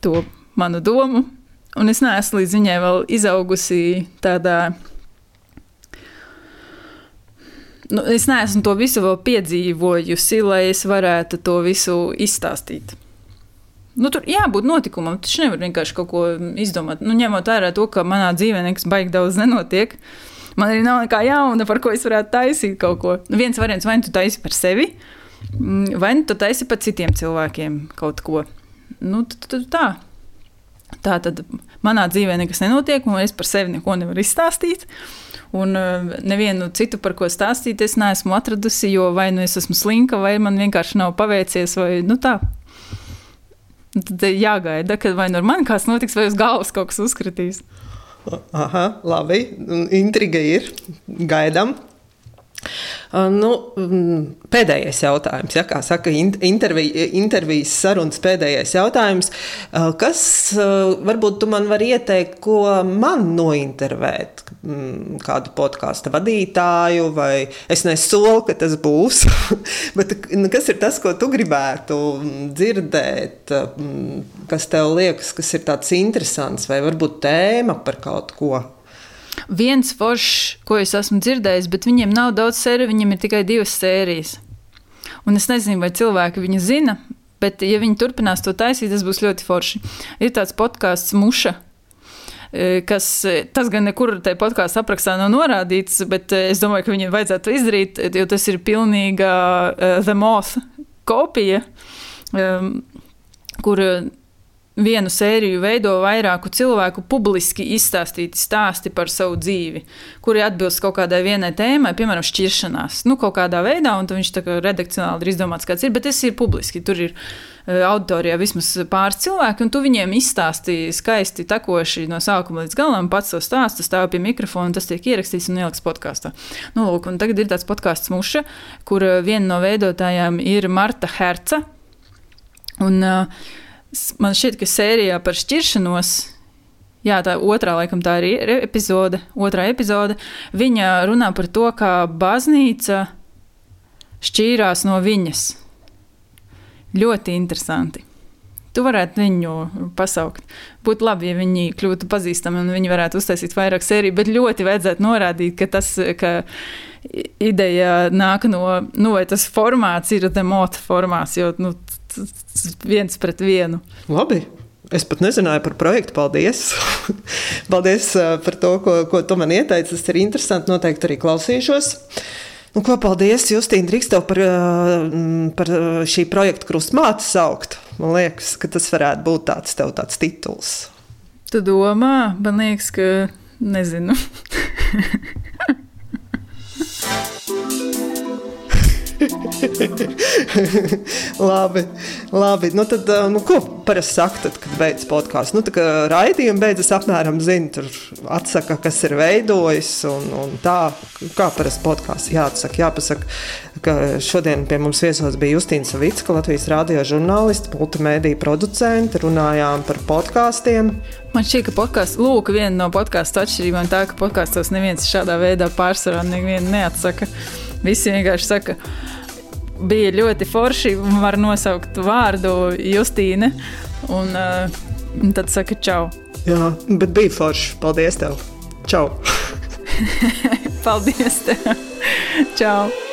to manu domu. Un es neesmu līdz viņai vēl izaugusi tādā. Nu, es neesmu to visu vēl piedzīvojusi, lai es varētu to visu izstāstīt. Nu, tur jābūt notikumam. Taču nevar vienkārši kaut ko izdomāt. Nu, ņemot vērā to, ka manā dzīvē nekas baigi daudz nenotiek. Uh, Man arī nav nekā jauna, par ko es varētu taisīt kaut ko. Nu, viens variants, vai nu tu taisi par sevi, mm, vai nu tu taisi par citiem cilvēkiem kaut ko. Nu, tad, tad tā. Tā tad manā dzīvē nekas nenotiek, un es par sevi neko nevaru izstāstīt. Un uh, nevienu citu, par ko stāstīt, es neesmu atradusi, jo vai nu es esmu slinka, vai man vienkārši nav paveicies, vai nu tā. Tad jāgaida, kad vai nu ar mani kāds notiks, vai uz galvas kaut kas uzkritīs. Aha, labi. Intriga ir. Gaidām. Nu, pēdējais jautājums, ja, kā saka, intervija, intervijas sarunas pēdējais jautājums. Kas varbūt tu man vari ieteikt, ko man nointervēt? Kādu podkāstu vadītāju, vai es nesolu, ka tas būs. Bet nu, kas ir tas, ko tu gribētu dzirdēt, kas tev liekas, kas ir tāds interesants, vai varbūt tēma par kaut ko? Viens foršs, ko es esmu dzirdējis, bet viņiem nav daudz sēriju, viņiem ir tikai divas sērijas. Un es nezinu, vai cilvēki viņu zina, bet, ja viņi turpinās to taisīt, tas būs ļoti forši. Ir tāds podkāsts Muša. E, kas, e, tas gan nekur tajā podkāstā aprakstā nav norādīts, bet e, es domāju, ka viņiem vajadzētu izdarīt, jo tas ir pilnīga uh, The Moth kopija, um, kur vienu sēriju veido vairāku cilvēku publiski izstāstīti stāsti par savu dzīvi, kuri atbilst kaut kādai vienai tēmai, piemēram, šķiršanās. Nu, kaut kādā veidā, un viņš tā kā redakcionāli ir izdomāts, kāds ir, bet tas ir publiski. Tur ir uh, auditorijā vismaz pāris cilvēki, un tu viņiem izstāstīji skaisti tekoši no sākuma līdz galam, pats savu stāstu, stāv pie mikrofona, tas tiek ierakstīts un ieliks podkāstā. Nu, lūk, un tagad ir tāds podkāsts Muša, kur uh, viena no veidotājām ir Marta Herca. Un, uh, Man šķiet, ka sērijā par šķiršanos Jā, tā otrā, laikam, tā ir epizode, otrā epizode. Viņa runā par to, kā baznīca šķīrās no viņas. Ļoti interesanti. Tu varētu viņu pasaukt. Būtu labi, ja viņi kļūtu pazīstami un viņi varētu uztaisīt vairāk sēriju, bet ļoti vajadzētu norādīt, ka tas, ka ideja nāk no, nu, vai tas formāts ir demota formāts, jo nu, viens pret vienu. Labi. Es pat nezināju par projektu. Paldies! Paldies uh, par to, ko, ko tu man ieteici. Tas ir interesanti. Noteikti arī klausīšos. Nu, ko, paldies, Justīna, drīkst tev par, uh, par uh, šī projekta krustmāte saukt. Man liekas, ka tas varētu būt tāds tev tāds tituls. Tu domā, man liekas, ka nezinu. labi, labi. Nu, tad, nu, ko parasti saka, tad, kad beidzas podkāsts? Nu, raidījumi beidzas apmēram zina, tur atsaka, kas ir veidojis un, un tā, kā parasti podkāsts jāatsaka. Jāpasaka, ka šodien pie mums viesos bija Justīna Savicka, Latvijas rādio žurnālisti, multimediju producenti, runājām par podkāstiem. Man šķiet, ka podkāsts, lūk, viena no podkāstu atšķirībām tā, ka podkāstos neviens šādā veidā pārsvarā nevienu neatsaka. Visi vienkārši saka, bija ļoti forši. Var nosaukt vārdu Justīne. Un, uh, tad saka, čau. Jā, bet bija forši. Paldies tev. Čau. Paldies tev. čau.